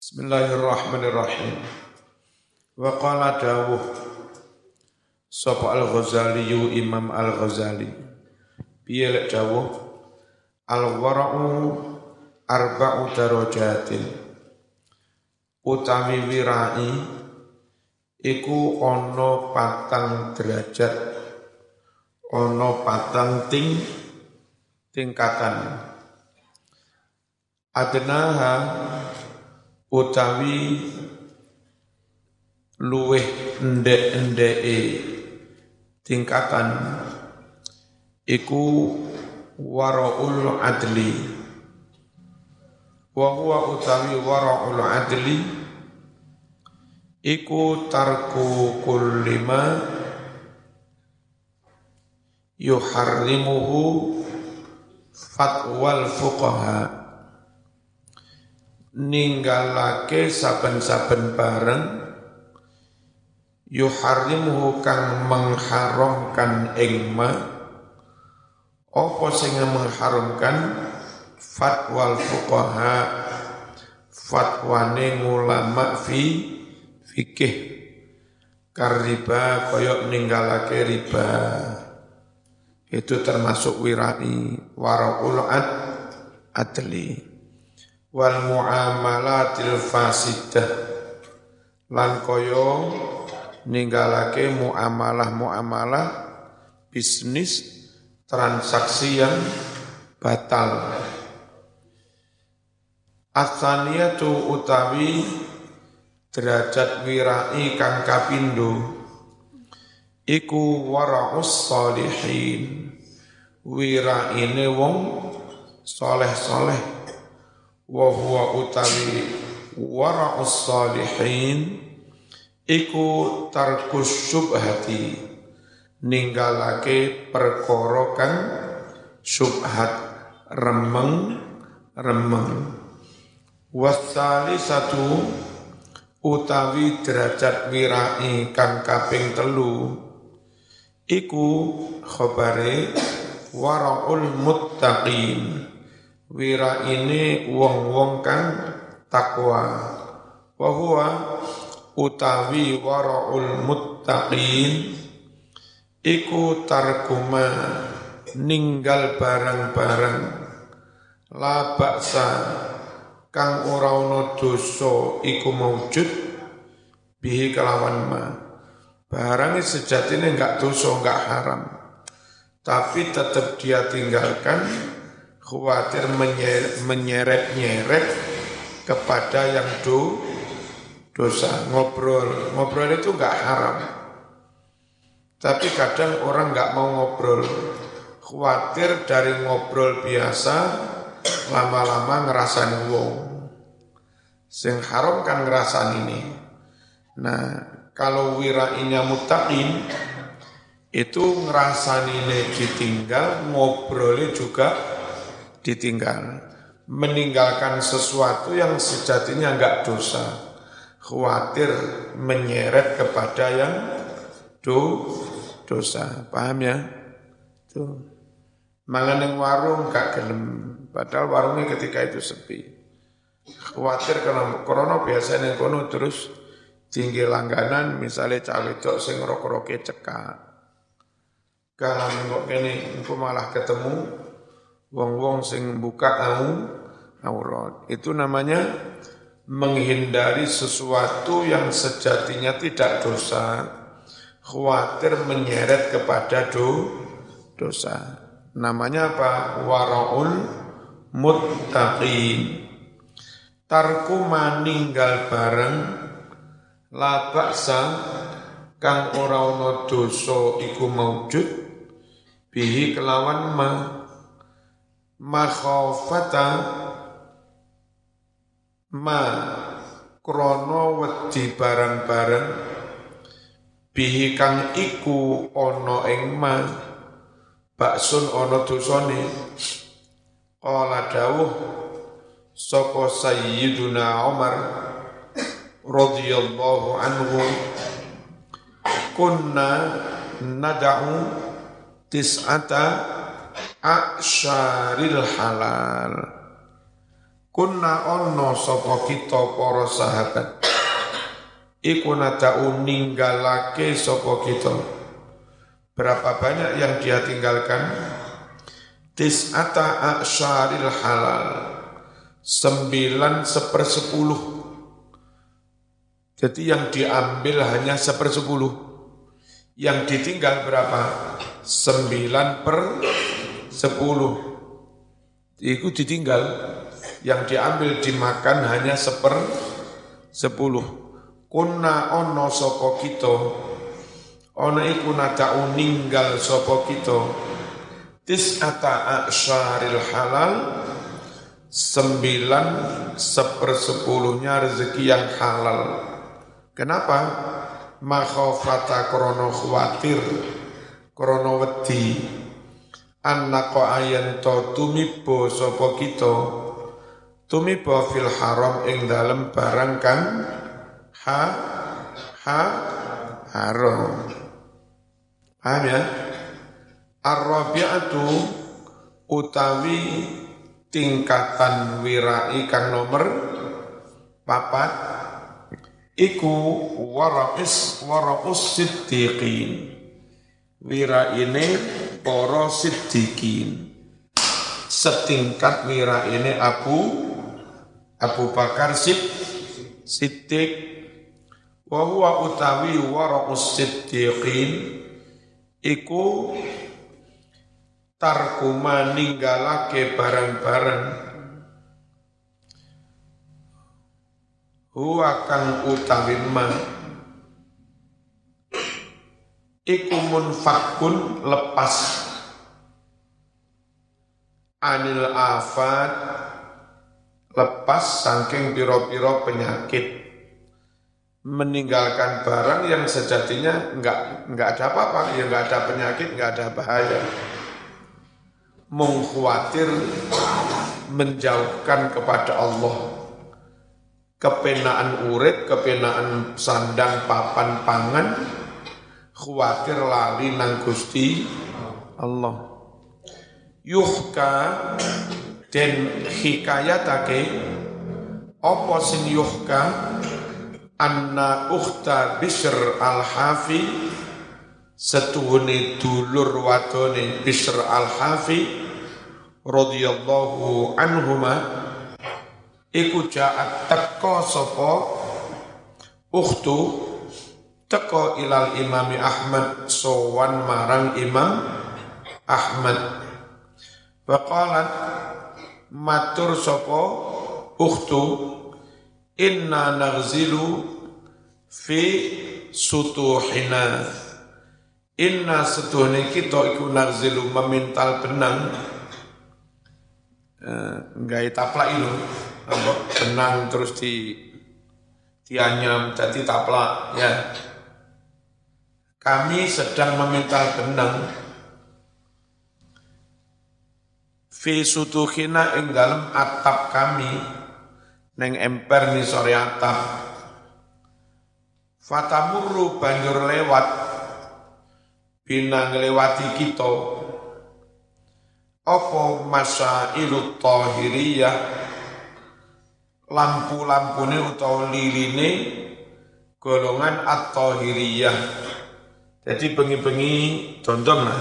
Bismillahirrahmanirrahim. Wa qala dawuh sapa Al-Ghazali Imam Al-Ghazali. Piye lek dawuh Al-wara'u arba'u darajatin. Utawi wirai iku ana patang derajat ana patang ting tingkatan. Adnaha utawi luweh ndek-ndeke. Tingkatan iku waraul adli. Wa huwa utawi waraul adli iku tarku kulli ma yuharrimuhu fatwal fuqaha ninggalake saben-saben bareng yuharrimuhu kang mengharamkan ing ma. Apa sing mengharamkan? Fatwal fuqaha fatwane ulama fi fikih. Kariba koyok ninggalake riba. Itu termasuk wirai waraul ad adli wal muamalatil fasidah. Lan koyo ninggalake muamalah-muamalah bisnis transaksi yang batal. Asaniyatu utawi derajat wirai kang kapindo iku wara'us salihin. Wiraine wong soleh-soleh wa huwa utawi wara'us salihin iku tarkus syubhati ninggalake perkara kang syubhat remeng remeng. Wasali satu utawi derajat wirai kang kaping telu iku khabare waraul muttaqin wira ini wong-wong kang takwa. Wa huwa utawi waraul muttaqin. Iku tarkuma ninggal barang-barang. La baksa kang ora ana dosa iku maujud bihi kelawan ma. Barang sejatinya enggak dosa enggak haram. Tapi tetap dia tinggalkan khawatir menyeret-nyeret kepada yang do, dosa. Ngobrol, ngobrol itu enggak haram. Tapi kadang orang enggak mau ngobrol. Khawatir dari ngobrol biasa, lama-lama ngerasain wong. Sing haram kan ngerasain ini. Nah, kalau wirainya mutakin, itu ngerasani ditinggal, ngobrolnya juga ditinggal. Meninggalkan sesuatu yang sejatinya enggak dosa. Khawatir menyeret kepada yang do, dosa. Paham ya? Tuh. Mangan yang warung gak gelem. Padahal warungnya ketika itu sepi. Khawatir karena corona biasanya yang kono terus tinggi langganan misalnya cawe cok sing rokok-roke cekak. Kalau nengok ini, malah ketemu wong-wong sing buka au aurat. Itu namanya menghindari sesuatu yang sejatinya tidak dosa, khawatir menyeret kepada do, dosa. Namanya apa? Waraul muttaqin. Tarku maninggal bareng la baksa kang ora ana dosa iku maujud bihi kelawan ma makhafata ma krono wedi barang-barang bihi kang iku ana ing ma baksun ana dosane. Qala dawuh sapa sayyiduna Umar radhiyallahu anhu kunna nad'u tis'ata asyaril halal. Kunna ono sapa kita para sahabat. Iku nadau ninggalake sapa kita. Berapa banyak yang dia tinggalkan? Tis'ata asyaril halal. Sembilan sepersepuluh. Jadi yang diambil hanya sepersepuluh. Yang ditinggal berapa? Sembilan per sepuluh. Itu ditinggal. Yang diambil dimakan hanya seper sepuluh. Kunna ono sopo kito. Ono iku nada'u ninggal sopo kito. Tis'ata asyaril halal. Sembilan sepersepuluhnya rezeki yang halal. Kenapa? Makhofata krono khawatir krono wedi annaka ayan to tumibo sapa kita? Tumiba fil haram ing dalem barang kang ha ha haram. Paham ya? Ar-rabi'atu utawi tingkatan wirai kang nomor papat iku wara'is wara'us siddiqin wiraine para siddiqin. Setingkat wiraine Abu Abu Bakar Sid Siddiq. Wa huwa utawi waraqus siddiqin. Iku tarkuma ninggalake barang-barang. Huwa kang utawi ma iku munfakun lepas. Anil afat lepas saking piro-piro penyakit. Meninggalkan barang yang sejatinya enggak enggak ada apa-apa, ya enggak ada penyakit, enggak ada bahaya. Mengkhawatir menjauhkan kepada Allah. Kepenaan urip, kepenaan sandang papan pangan, khawatir lali nang Gusti Allah. Yuhka den hikayatake apa sing yuhka anna ukhta Bishr al-Hafi setuhune dulur wadone Bishr al-Hafi radhiyallahu anhuma iku jaat teko sapa ukhtu teko ilal imami Ahmad sowan marang Imam Ahmad. Waqalat matur sapa? Ukhtu inna naghzilu fi sutuhina. Inna setuhne kita iku naghzilu memintal benang. Eh, nggak taplak itu benang terus di dianyam jadi taplak ya kami sedang memintal benang fi sutuhina ing dalam atap kami neng emper ni sore atap. Fatamurru banjur lewat. Bina ngelewati kita. Apa masa ilu tahiriyah? Lampu-lampune utawa liline golongan at-tahiriyah jadi bengi-bengi contoh lah.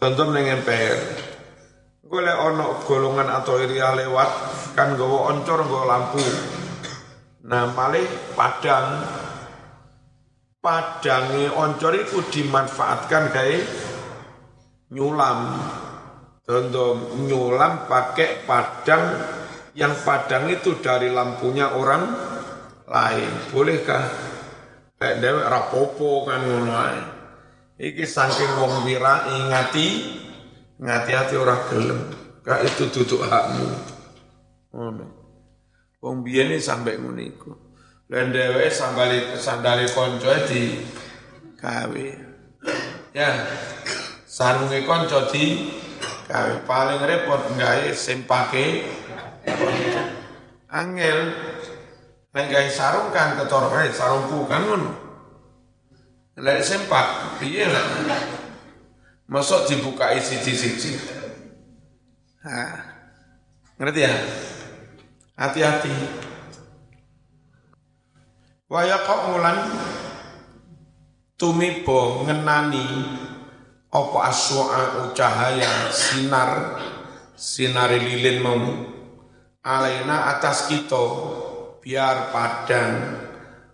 Contoh neng emper golek ono golongan atau iria lewat kan gawa oncor gawa lampu. Nah malih padang. Padangi oncor itu dimanfaatkan kayak nyulam. Contoh nyulam pakai padang yang padang itu dari lampunya orang lain. Bolehkah dewek rapopo kan ngono iki saking wong wira ingati ngati-hati orang gelem. Kak itu duduk hakmu. Ngono. Wong biyen sampai ngono iku. Lan dheweke sambali sandale kanca di gawe. Ya sarunge kanca di gawe. Paling repot gawe sing pake angel nek gawe sarung kan ketor kae sarungku kan ngono. Lek sempak piye lah Masuk dibuka isi siji Nah, ngerti ya? hati-hati. Waya kaulan tumibo ngenani apa aswa cahaya sinar sinari lilin mau. Alaina atas kita biar padang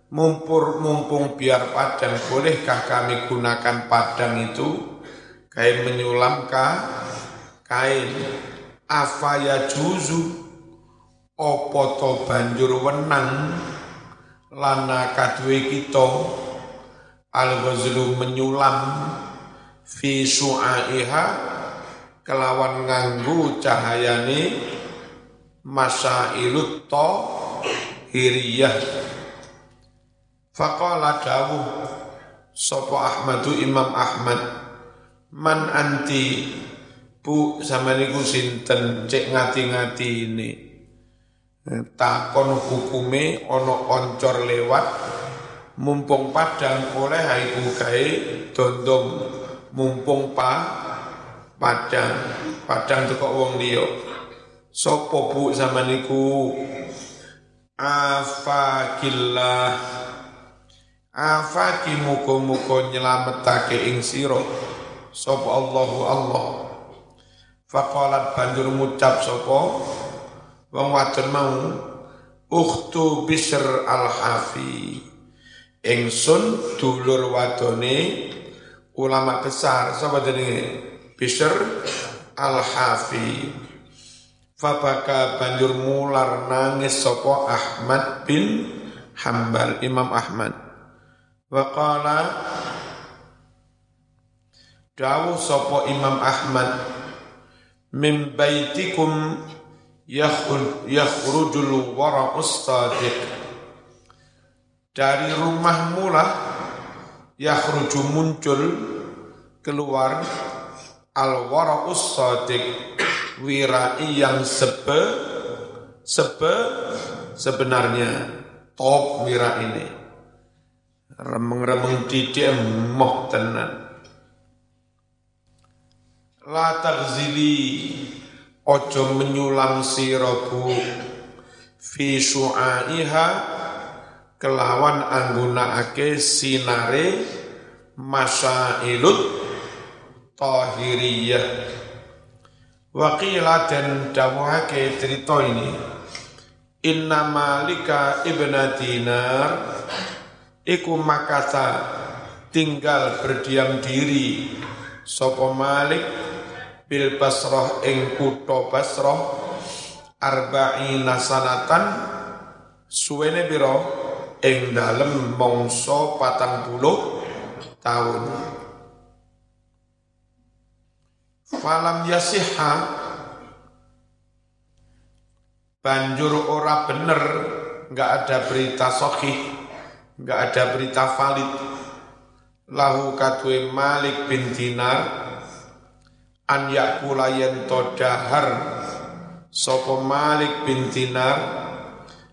mumpur mumpung biar padang bolehkah kami gunakan padang itu? Kain menyulam kain. Afaya juzu? Opo to banjur wenang? Lana kadwe kita? Al menyulam. Fi su'aiha? Kelawan nganggu cahayane? Masailut to hiriyah faqala dawuh sapa Ahmadu Imam Ahmad? Man anti? Bu sama niku sinten? Cek ngati-ngati ini. Takon hukume ono oncor lewat mumpung padang oleh haiku gawe dondong mumpung pa padang padang tuh kok wong liya. Sapa bu sama niku afakillah. Afaki muga-muga nyelametake ing sira. Sapa Allahu Allah. Faqalat banjur ngucap sapa wong wadon mau ukhtu bisr al-hafi. Ingsun dulur wadone ulama besar sapa jenenge? Bishr Al-Hafi Fabaka banjur mular nangis sopo Ahmad bin Hambal Imam Ahmad. Waqala Dawuh sopo Imam Ahmad Min baitikum yakhrujul wara'us sadiq Dari rumahmu lah yakhruju muncul keluar al wara'us sadiq wirai yang sebe sebe sebenarnya top wira ini. Remeng-remeng didik moh tenan. La taghzili ojo menyulang sirabu fi su'aiha kelawan anggunakake sinare masailut tahiriyah Waqila dan dawuhake cerita ini Inna malika ibna dinar Iku tinggal berdiam diri Sopo malik bil basroh ing kuto basroh Arba'ina Suwene biro ing dalem mongso patang puluh tahun falam yasiha. Banjur ora bener. Nggak ada berita sahih. Nggak ada berita valid. Lahu katwe Malik bin Dinar. An yakula to dahar. Sopo Malik bin Dinar.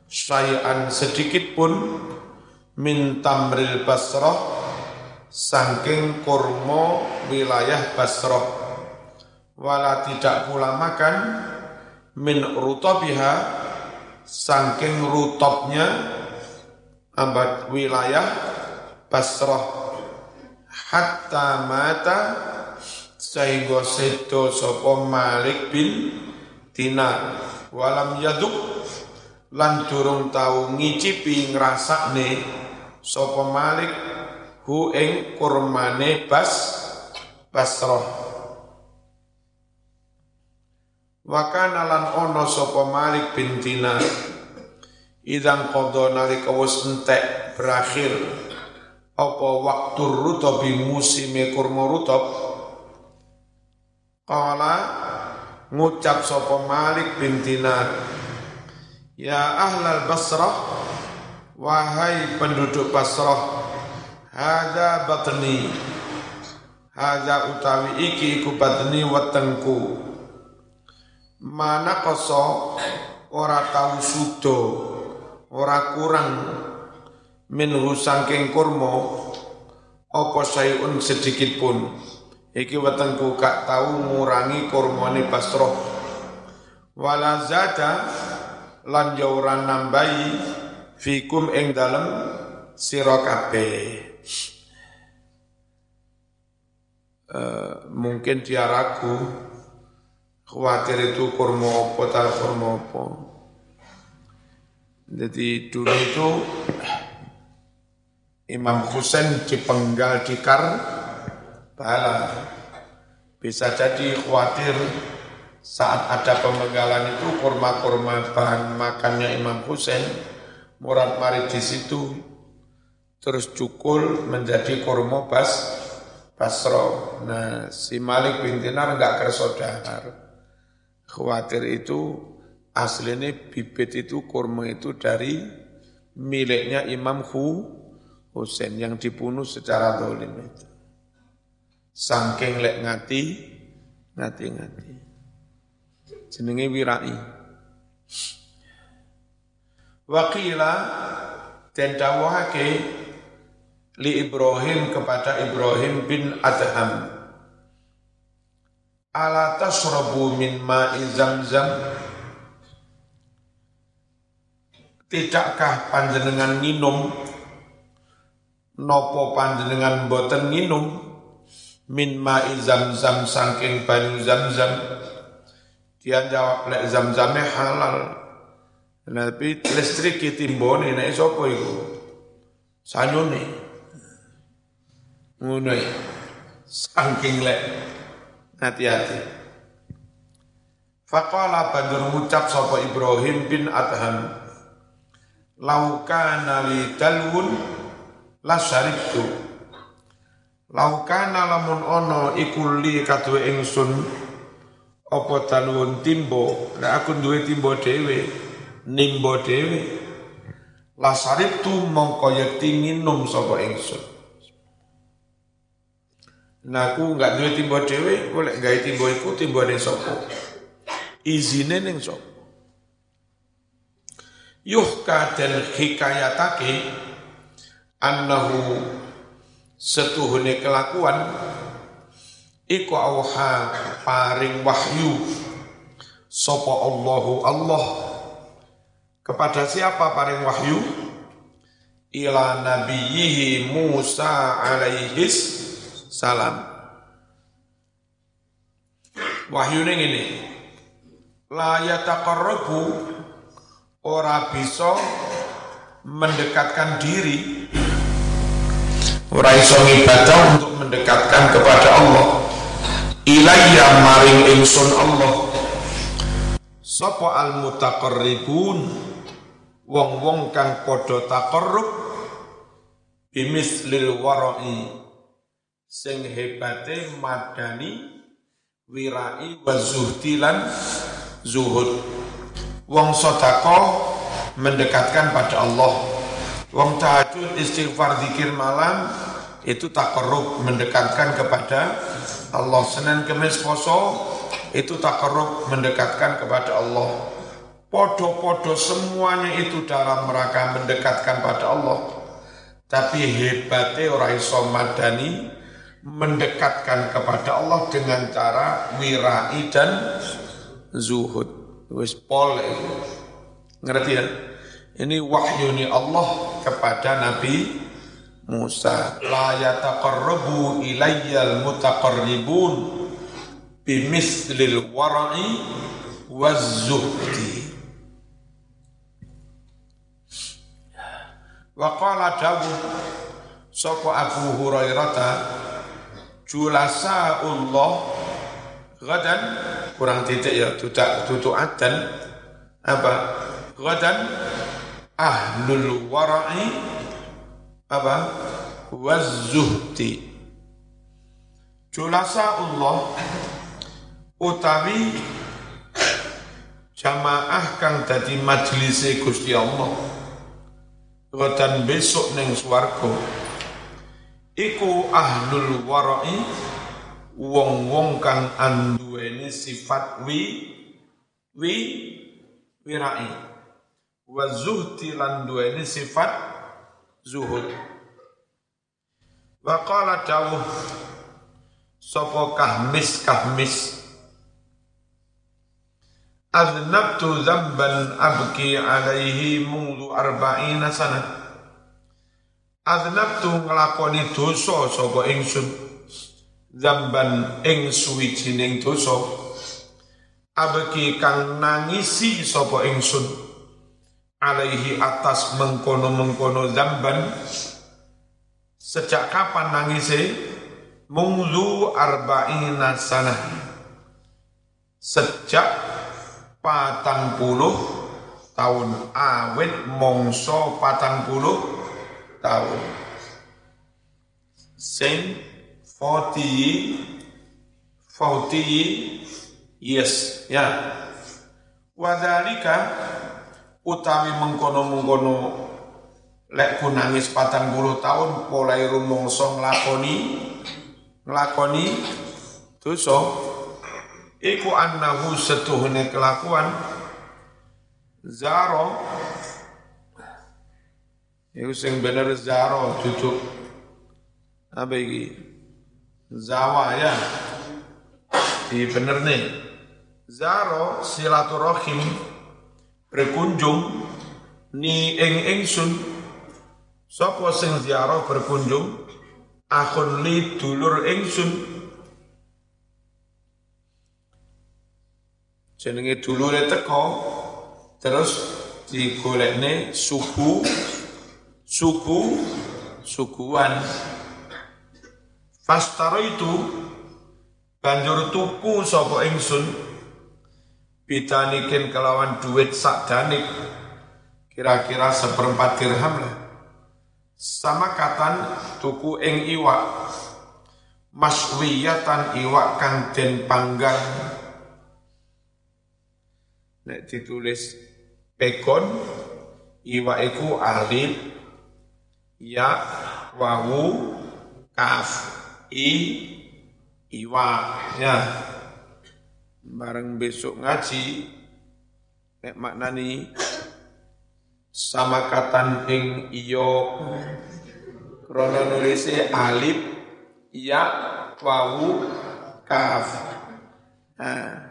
Sayan sedikit pun. Min basroh saking kurma wilayah basroh wala tidak pula makan min rutobiha saking rutopnya ambat wilayah Basrah. Hatta mata sehingga sedo sopo Malik bin Dinar. Walam yaduk lan durung tau ngicipi ngrasakne sopo Malik hu ing kurmane Bas Basrah Wakana lan ono sapa Malik bin Idang kodo nalika wis entek berakhir. Apa waktu rutobi musime kurma rutob? Kala ngucap sapa Malik bin Dinar Ya ahlal Basrah Wahai penduduk Basrah Hada batni Hada utawi iki iku batni watengku mana koso? Ora tahu sudo. Ora kurang. Minhu sangking kurma apa sayun sedikit pun iki wetengku gak tahu ngurangi kurmane Basrah. Wala zada lan ya ora nambahi fikum ing dalem sira uh, mungkin dia ragu khawatir itu kurma apa tak kurma apa jadi dulu itu Imam Husain dipenggal di Karbala. Bisa jadi khawatir saat ada pemenggalan itu kurma-kurma bahan makannya Imam Husain murad marid di situ terus cukul menjadi kurma bas basro. Nah si Malik bin Dinar enggak. Khawatir itu aslinya bibit itu kurma itu dari miliknya Imam Hu Husain yang dibunuh secara dolim itu. Sangking lek ngati, ngati-ngati. Jenenge wirai. Wakila dan dawahake li Ibrahim kepada Ibrahim bin Adham. Ala tasrabu min ma'i zamzam? Tidakkah panjenengan minum? Nopo panjenengan boten minum? Min ma'i zam-zam saking banyu zam-zam. Dia jawab lek zam-zame halal. Tapi listrik kitimbone nek sapa iku? Sanyone ngono saking lek hati-hati. Faqala banjur ngucap sapa Ibrahim bin Adham Laukana li dalwun la syaribtu. Laukana lamun ono iku li kadue ingsun apa tanuwun timbo? Nek aku duwe timbo dhewe nimbo dhewe. La syaribtu mongko yekti nginum sapa ingsun Nah aku nggak duwe timbo dhewe, boleh gawe timbo iku timbone sapa? Izine ning sapa? Yuhka dan hikayatake annahu setuhune kelakuan iku auha paring wahyu sapa Allahu Allah kepada siapa paring wahyu ila nabiyhi Musa alaihi salam. Wahyu ini la yataqarrabu ora bisa mendekatkan diri ora iso ibadah untuk mendekatkan kepada Allah. Ilayya maring ingsun Allah. Sapa al mutaqarribun wong-wong kang padha taqarrub lil warai sing hebate madani wirai wa zuhdilan zuhud wong sedekah mendekatkan pada Allah Wong tahajud istighfar zikir malam itu tak korup mendekatkan kepada Allah. Senin Kemis poso itu tak korup mendekatkan kepada Allah. Podo-podo semuanya itu dalam mereka mendekatkan pada Allah. Tapi hebatnya orang iso madani mendekatkan kepada Allah dengan cara wirai dan zuhud. Wis pol Ngerti ya? Ini wahyu ni Allah kepada Nabi Musa. La yataqarrabu ilayyal mutaqarribun bimithlil wara'i waz-zuhdi. Wa qala Dawud sapa Abu Hurairah julasa Allah gadan kurang titik ya tutak tutuk adan apa? Gadan ahlul wara'i. Apa? Wazuhti julasa Allah utawi jamaah kang dadi majelis Gusti Allah. Dan besok neng swarga iku ahlul wara'i wong-wong kang anduweni sifat wi wi wirai. Wa zuhti lan duweni sifat zuhud. Wa qala dawuh sapa kahmis kahmis Aznabtu zamban abki alaihi mundu arba'ina sana. Aznabtu ngelakoni dosa sapa ingsun. Zamban ing suwijining dosa. Abki kang nangisi sapa ingsun. Alaihi atas mengkono-mengkono zamban. Sejak kapan nangisi? Mundu arba'ina sana. Sejak patang puluh tahun awet mongso patang puluh tahun. Same 40 40 years ya. Wadalika utawi mengkono-mengkono lek nangis patang puluh tahun mulai rumongso nglakoni nglakoni dosa. Iku annahu setuhne kelakuan zaro iku sing bener zaro cucu apa iki? Zawa ya. Di bener nih. Zaro silaturahim berkunjung ni ing ingsun. Sapa sing ziarah berkunjung? Akun li dulur ingsun. Jenenge dulure teko terus digolekne suku suku sukuan. Fastaro itu banjur tuku sapa ingsun bitanikin kelawan duit sak danik kira-kira seperempat dirham lah. Sama katan tuku ing iwak maswiyatan iwak kang den panggang. Nek ditulis pekon iwa iku alif ya wawu kaf i iwa ya. Bareng besok ngaji nek maknani sama katan ing iyo krono nulise alif ya wawu kaf nah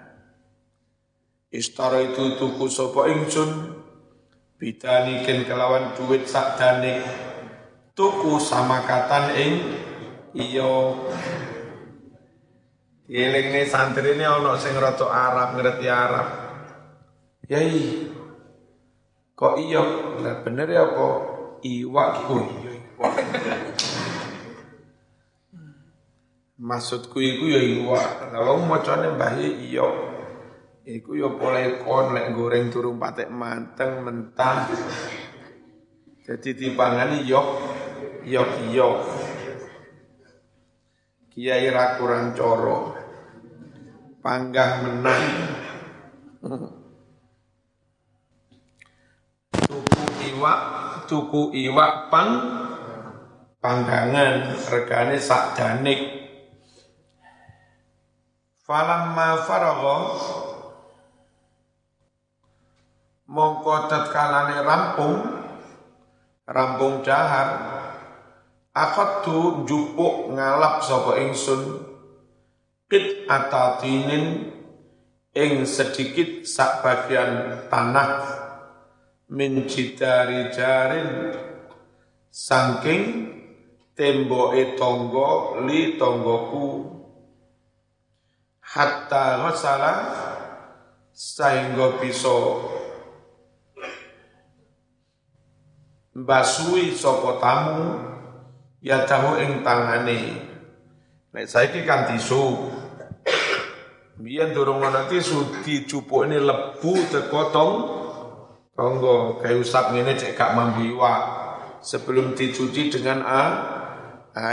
Istara itu tuku sopo ingsun? Bidanikin kelawan duit sakdane tuku samakatan ing Dieling nih santri ini ono sing rotok Arab ngerti Arab. Yai, kok iyo? Lah bener ya kok iwak ku. Maksudku iku ya iwak. Lah wong macane mbah iyo. Iku yo boleh kon lek goreng turun patek manteng mentah. Jadi dipangani yok yok yok. Kiai ra kurang coro. Panggah menang. Tuku iwak, tuku iwak pang panggangan regane sak danik. Falamma faragha mongko tetkalane rampung rampung dahar tu jupuk ngalap sapa ingsun kit atatinin ing sedikit sak bagian tanah min jidari jarin saking temboke tonggo li tonggoku hatta ghasala sehingga bisa basui sapa tamu ya tahu ing tangane. Nek saiki kan tisu biyen durung ana tisu dicupukne lebu teko tong tonggo. Kayak usap ngene cek gak mambu iwak. Sebelum dicuci dengan a,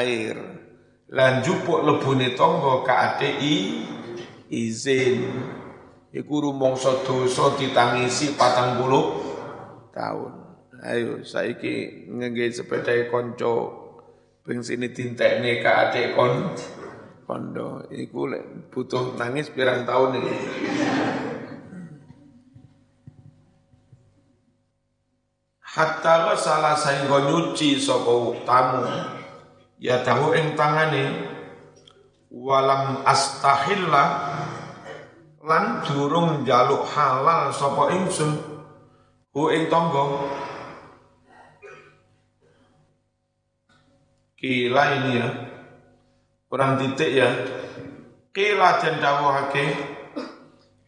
air. Lan jupuk lebune tonggo ka i izin. Iku rumangsa dosa ditangisi patang puluh tahun. Ayo saiki ngengge sepeda konco bensin dintekne ka adik kon. Kondo. Iku lek butuh nangis pirang tahun iki? Hatta salah saengga nyuci sapa tamu. Ya tahu ing tangane walam astahilla lan durung jaluk halal sapa ingsun. Hu ing tangga Kila ini ya. Kurang titik ya. Kila dan dawuhake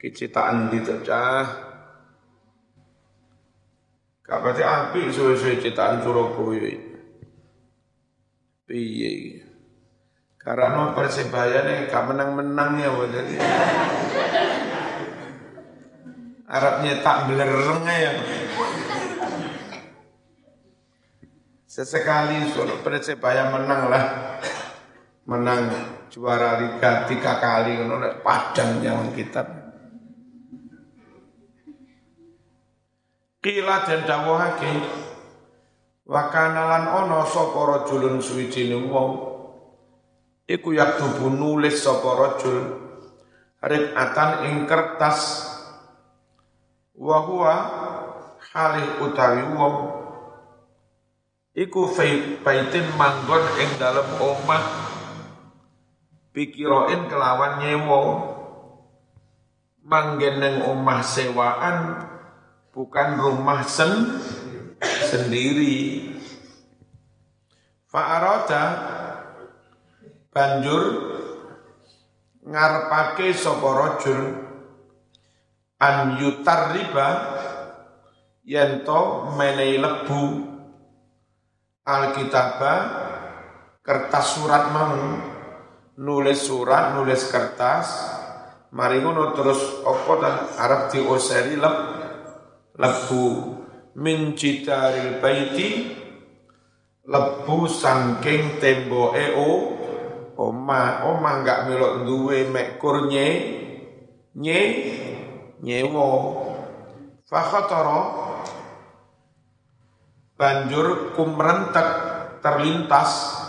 kecitaan ditecah Gak berarti api suwe-suwe cetakan Surabaya Piye Karena persebaya nih gak menang-menang ya jadi Arab nyetak belereng ya Sesekali suruh persebaya menang lah. Menang juara Liga tiga kali Padang yang kitab Kila dan dawuhake wa kanalan ana sapa rajulun suwijine wong iku yaktubu nulis sapa rajul atan ing kertas wa huwa halih utawi wong iku baitin manggon ing dalem omah. Pikiroin kelawan nyewa. Manggen ning omah sewaan bukan rumah sen sendiri. Fa'arada banjur ngarepake sapa rajul an yutar riba yento menehi lebu alkitaba kertas surat mau nulis surat nulis kertas. Mari ngono terus apa ta? Arep dioseri lebu lebu. Min citaril baiti lebu sangking temboke o oma oma enggak melok duwe mekur nye nye nyewo fakhatara banjur kumrentek terlintas.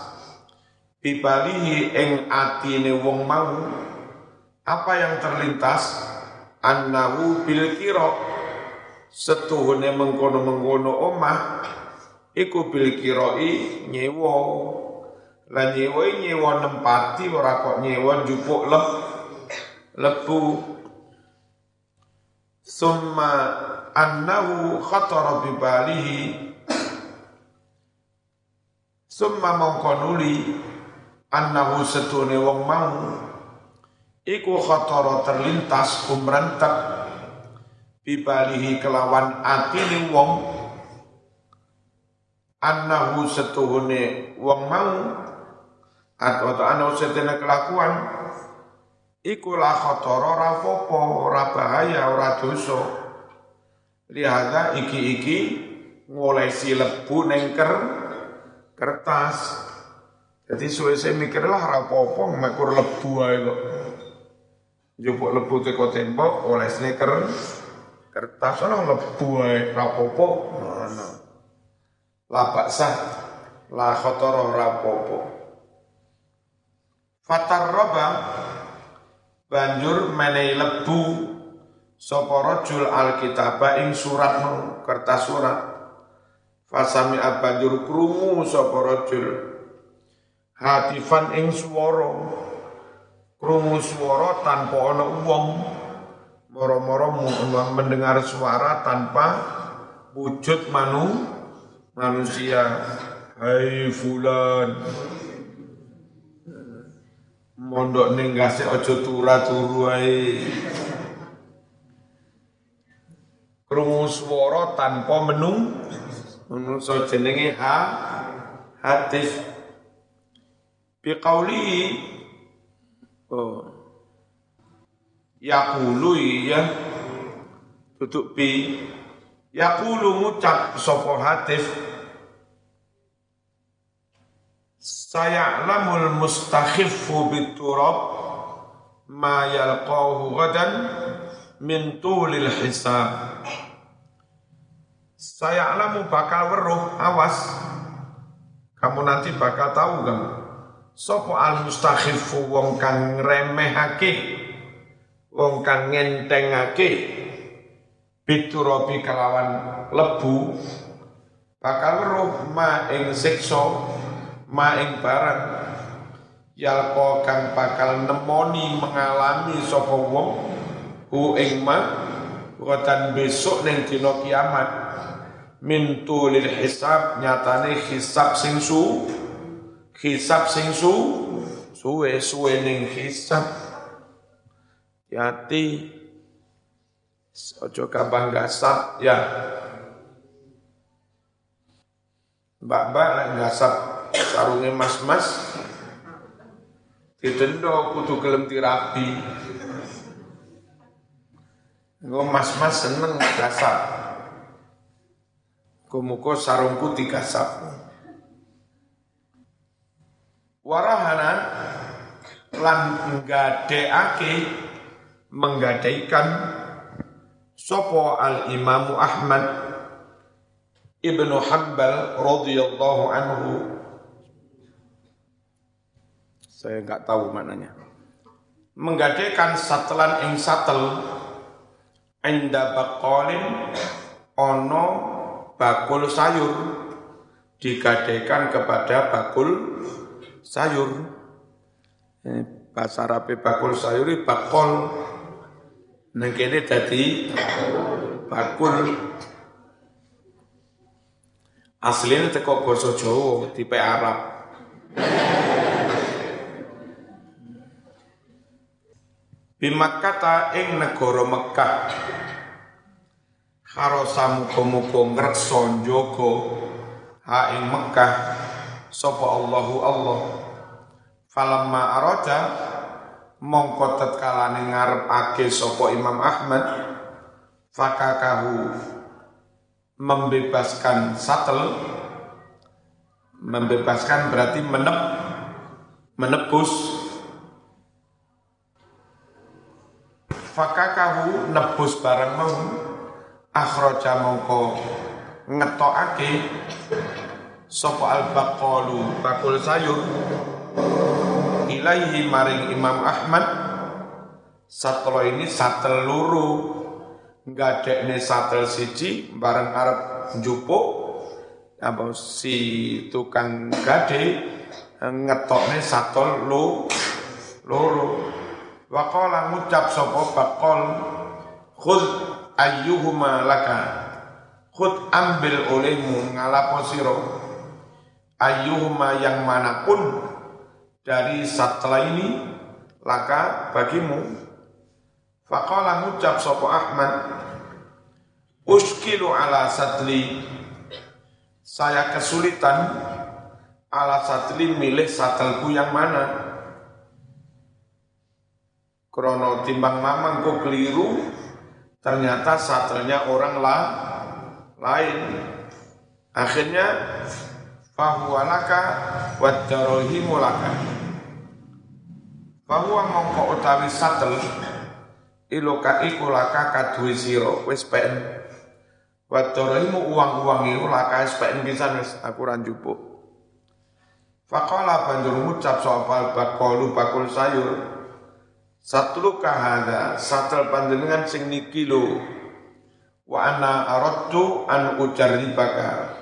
Bibalihi ing atine wong mau. Apa yang terlintas? Annahu bil kira. Setuhune mengkono-mengkono omah. Iku bil kiroi nyewa. Lan nyewa nyewa nempati ora kok nyewa jupuk leb lebu. Summa annahu khatara bi balihi summa mongkonuli annahu setune wong mau. Iku khatara terlintas kumrentek bibalihi kelawan atine wong. Annahu setuhune wong mau. Atau anahu setene kelakuan. Iku la khatara ora apa ora bahaya dosa. Iki-iki ngolesi lebu ning kertas. Jadi suwe saya mikir lah rapopo mekur lebu ae kok. Jupuk lebu teko tembok oleh sneaker. Kertas ana lebu ae rapopo ngono. Sah la khatara rapopo fatarraba banjur menehi lebu. Sapa rajul alkitaba ing surat kertas surat fasami banjur krungu sapa rajul hatifan ing swara krungu swara tanpa ana wong moro-moro mendengar suara tanpa wujud manu manusia. Hai fulan. Mondok ning gase aja turu turu ae. Krungu swara tanpa menung menungso jenenge ha hadis. Biqauli oh Yakulu ya tutup bi Yakulu ngucap sopo hatif Saya lamul mustakhifu biturab ma yalqahu gadan min tulil hisab Saya alamu bakal weruh awas. Kamu nanti bakal tahu kamu Sopo al mustakhifu wong kang remehake wong kang ngentengake. Biturabi kelawan lebu. Bakal weruh ma ing siksa ma ing barang. Yalko kang bakal nemoni mengalami sapa wong hu ing ma besok ning dina kiamat min tulil hisab nyatane hisab sing su hisab sing su suwe suwe ning hisab. Hati ojo gampang gasap ya. Mbak-mbak nek gasap sarunge mas-mas ditendo kudu gelem tirapi Engko mas-mas seneng gasap. Kumuko sarungku digasap. Warahana lan nggadeake menggadaikan sopo al Imamu Ahmad Ibnu Hanbal radhiyallahu anhu saya enggak tahu maknanya menggadaikan satelan ing satel Inda bakolin ono bakul sayur digadekan kepada bakul sayur. Eh, bahasa Arab bakul sayur bakol. Neng kene dadi bakul. Aslinya teko basa Jawa tipe Arab. Bimakkata ing negara Mekah Harasa muga-muga ngreksa njaga ha ing Mekah sapa Allahu Allah. Falamma arada mongko tetkalane ngarepake sapa Imam Ahmad fakakahu membebaskan satel membebaskan berarti menep menebus. Fakakahu nebus barang mau akhraja mongko ngetokake sapa al baqalu bakul sayur. Ilaihi maring Imam Ahmad satelo ini satel luru. Ngadekne satel siji bareng arep njupuk. Apa si tukang gade ngetokne satel lu loro Waqala ngucap sapa bakol khud ayyuhuma laka? Khud ambil olehmu ngalapo sira. Ayyuhuma yang mana pun dari setelah ini laka bagimu. Faqala ngucap sapa Ahmad Uskilu ala satli Saya kesulitan ala satli milih satelku yang mana? Krono timbang mamang kok keliru, ternyata satelnya orang lah, lain. Akhirnya wadarohimu laka. Fahuwa mongko utawi satel iloka iku laka kadui siro wis pen. Uang-uang itu laka wis pen bisa wis aku ranjupuk. Fakola banjur ngucap soal bakolu bakul sayur Satlu kahada satel panjenengan sing niki lo wa ana aradtu an ujarribaka.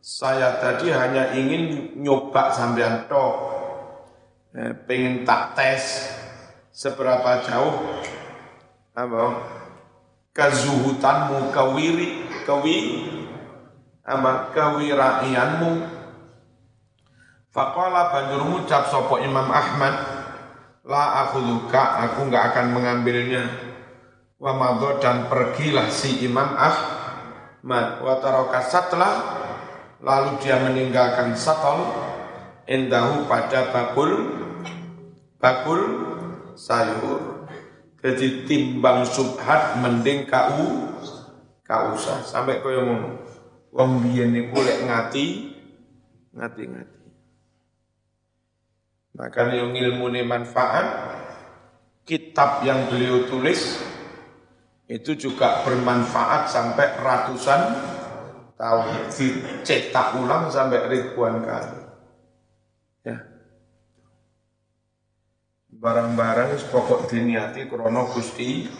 Saya tadi hanya ingin nyoba sampean tok. Eh, pengen tak tes seberapa jauh apa? Kezuhutanmu kawiri kawi apa? Kawiraianmu. Faqala banjur ngucap sapa Imam Ahmad la akhudhuka aku nggak akan mengambilnya. Wa dan pergilah si Imam Ahmad. Wa satla lalu dia meninggalkan satol. Endahu pada bakul bakul sayur. Jadi timbang subhat mending kau kau usah. Sampai kau yang wong biyen ngati ngati ngati maka yang ilmu manfaat, kitab yang beliau tulis itu juga bermanfaat sampai ratusan tahun, dicetak ulang sampai ribuan kali. Ya. Barang-barang pokok diniati krono Gusti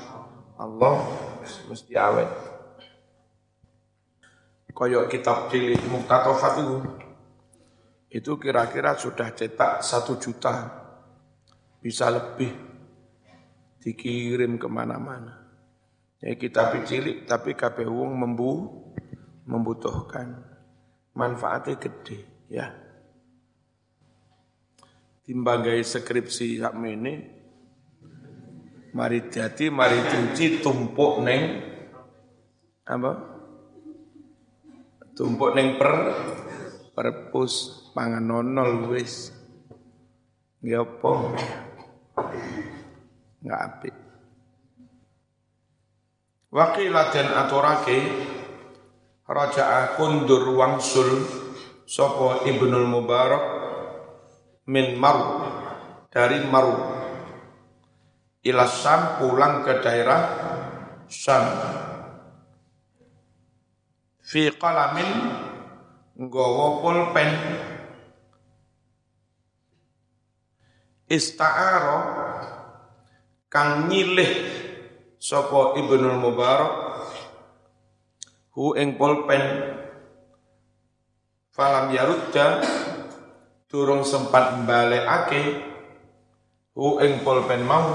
Allah mesti awet. Koyok kitab cilik Muktatofat itu itu kira-kira sudah cetak satu juta, bisa lebih dikirim ke mana-mana. Ya kita cilik tapi kabeh wong membu membutuhkan. Manfaatnya gede, ya. Timbang gawe skripsi sak mene mari jadi mari cuci tumpuk neng apa? Tumpuk neng per perpus pangan nonol wis. Nggih apa? Enggak apik. Wakilah dan aturake Raja'a kundur wangsul Sopo Ibnul Mubarak Min Maru Dari Maru Ila Sam pulang ke daerah Sam Fi qalamin Nggawa pulpen Ista'aro Kang nyilih sapa Ibnul Mubarak hu ing pulpen. Falam yarudda durung sempat balekake hu ing pulpen mau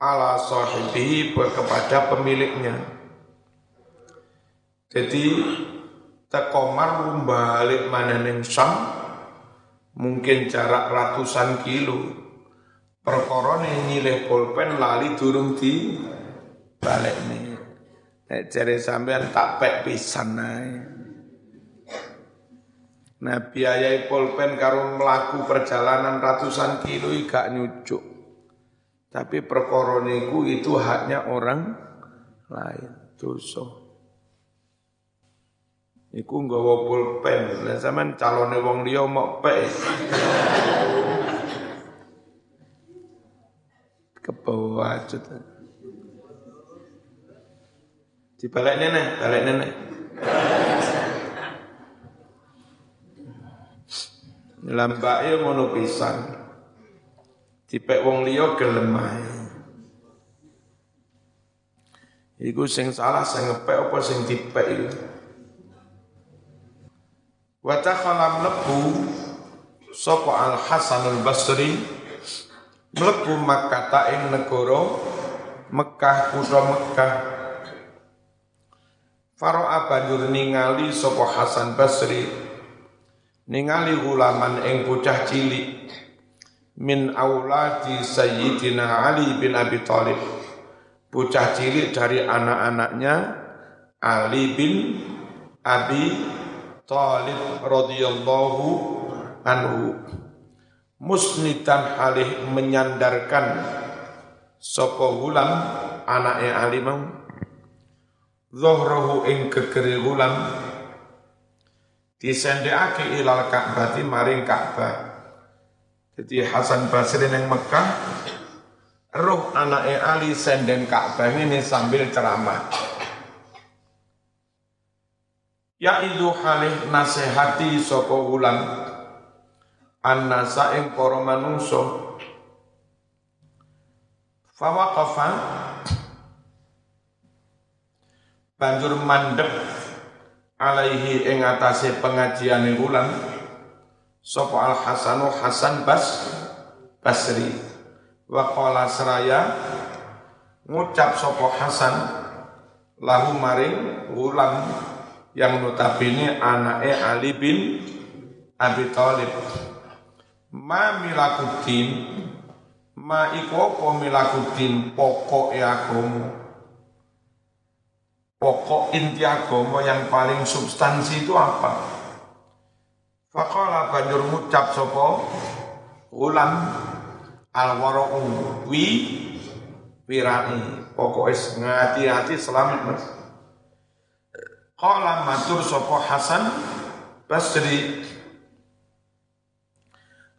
ala sahibihi kepada pemiliknya. Jadi tekomar balik mana neng Sam mungkin jarak ratusan kilo perkara nyilih pulpen lali durung di balik nih jare sampean tak pek pisan ae. Nah biaya pulpen karo melaku perjalanan ratusan kilo gak nyucuk. Tapi perkara itu haknya orang lain. Dosa. Iku nggawa pulpen, lah sampean calone wong liya mok pek. kebawa aja balik nenek, balik nenek. Lambake ngono pisan. Dipek wong liya gelem. Iku sing salah sing ngepek apa sing dipek iku. Wa takhala mlebu sapa Al Hasan Al Basri mlebu Makkah ing negara Mekah kutha Mekah. Faro'a banjur ningali sapa Hasan Basri ningali gulaman ing bocah cilik min auladi Sayyidina Ali bin Abi Thalib. Bocah cilik dari anak-anaknya Ali bin Abi Thalib radhiyallahu anhu musnidan halih menyandarkan sapa gulam anaknya Ali mau Zohrohu ing gegeri gulam disendekake ilal Ka'bah maring Ka'bah. Jadi Hasan Basri yang Mekah roh anaknya Ali senden Ka'bah ini sambil ceramah. Ya itu halih nasihati soko gulam annasa ing para manungsa. Fawaqafa banjur mandek alaihi ing atase pengajiane wulan. Sapa al hasanu hasan bas basri. Wa qala seraya ngucap sapa hasan lahu maring wulan yang notabene anake Ali bin Abi Thalib. Ma milakudin ma iku milakudin pokok agama. Pokok inti agama yang paling substansi itu apa? Faqala banjur ngucap sapa? Ulam al wara'u wi pokok es ngati-hati selamat mas Qala matur sapa Hasan Basri.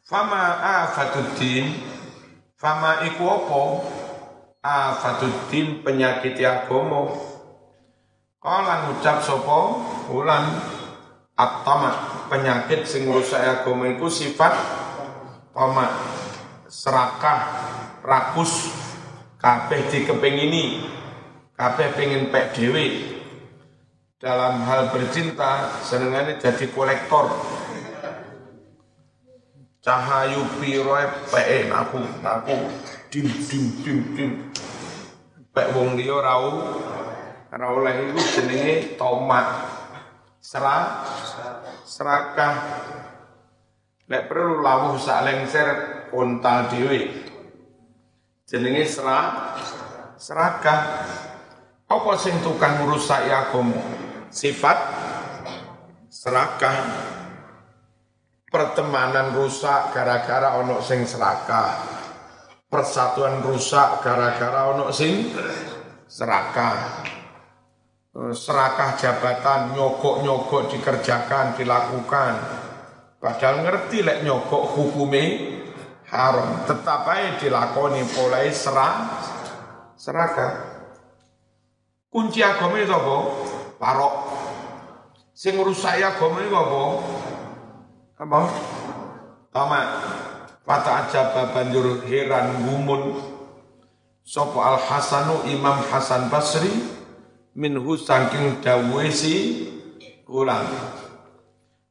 Fama afatuddin Fama iku apa? Afatuddin penyakit agama. Kala ngucap sapa? Ulan At-tama penyakit sing rusak agama iku sifat tama serakah rakus kabeh dikepengini kabeh pengen pek dhewe dalam hal bercinta senengane jadi kolektor cahayu piro PE aku aku dim dim dim dim pek wong liya rau ora oleh iku jenenge tomat serah serakah Lek perlu lawuh sak lengser untal dhewe. Jenenge serah serakah. Apa sing tukang rusak agama? Sifat serakah. Pertemanan rusak gara-gara ono sing serakah. Persatuan rusak gara-gara ono sing serakah. Serakah jabatan nyogok-nyogok dikerjakan, dilakukan Padahal ngerti lek nyokok hukume haram, tetap aja dilakoni mulai serah seraka. Kunci agama itu apa? Parok. Sing rusak agama itu apa? Apa? Tamat. Fata ajab banjur heran gumun. Sopo al Hasanu Imam Hasan Basri minhu saking dawuh si ulang.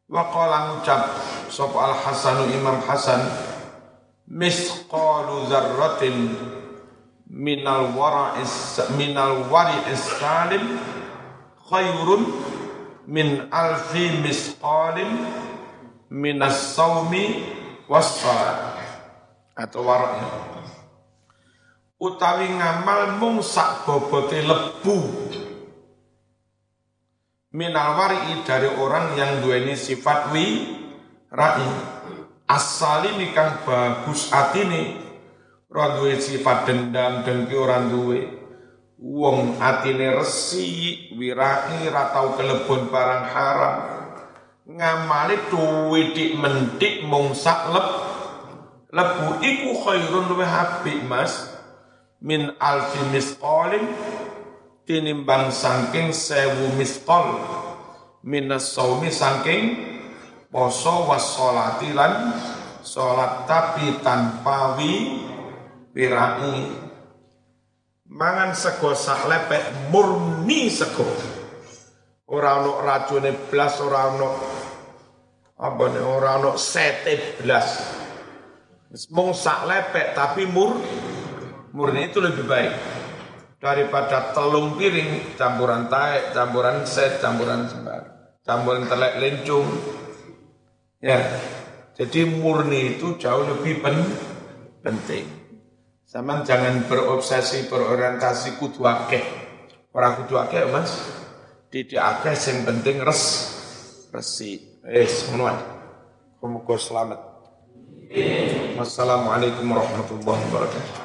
Wa qala ngucap sapa Al Hasanu Imam Hasan misqalu dzarratin minal wara'is minal wari'is salim khairun min alfi misqalin minas saumi was atau wara'nya utawi ngamal mung sak bobote lebu. Minal wari'i dari orang yang duweni sifat wi ra'i. Asali kang bagus atine. Ora duwe sifat dendam dengki orang duwe wong atine resi wirai ra tau kelebon barang haram. Ngamali dik mentik mung sak leb. Lebu iku khairun luwih apik Mas. Min alfi misqalin tinimbang saking sewu miskol minas saumi saking poso wassolati lan sholat tapi tanpa wi wirai mangan sego sak lepek murni sego ora ono racune blas ora ono apa nih ora ono sete blas mung sak lepek tapi mur murni itu lebih baik daripada telung piring campuran taek, campuran set, campuran sembar, campuran telek lencung. Ya, jadi murni itu jauh lebih pen penting. Sama jangan berobsesi berorientasi kudu akeh. Orang kudu akeh mas, tidak akeh yang penting res resi. Eh, semua. Semoga selamat. Wassalamualaikum warahmatullahi wabarakatuh.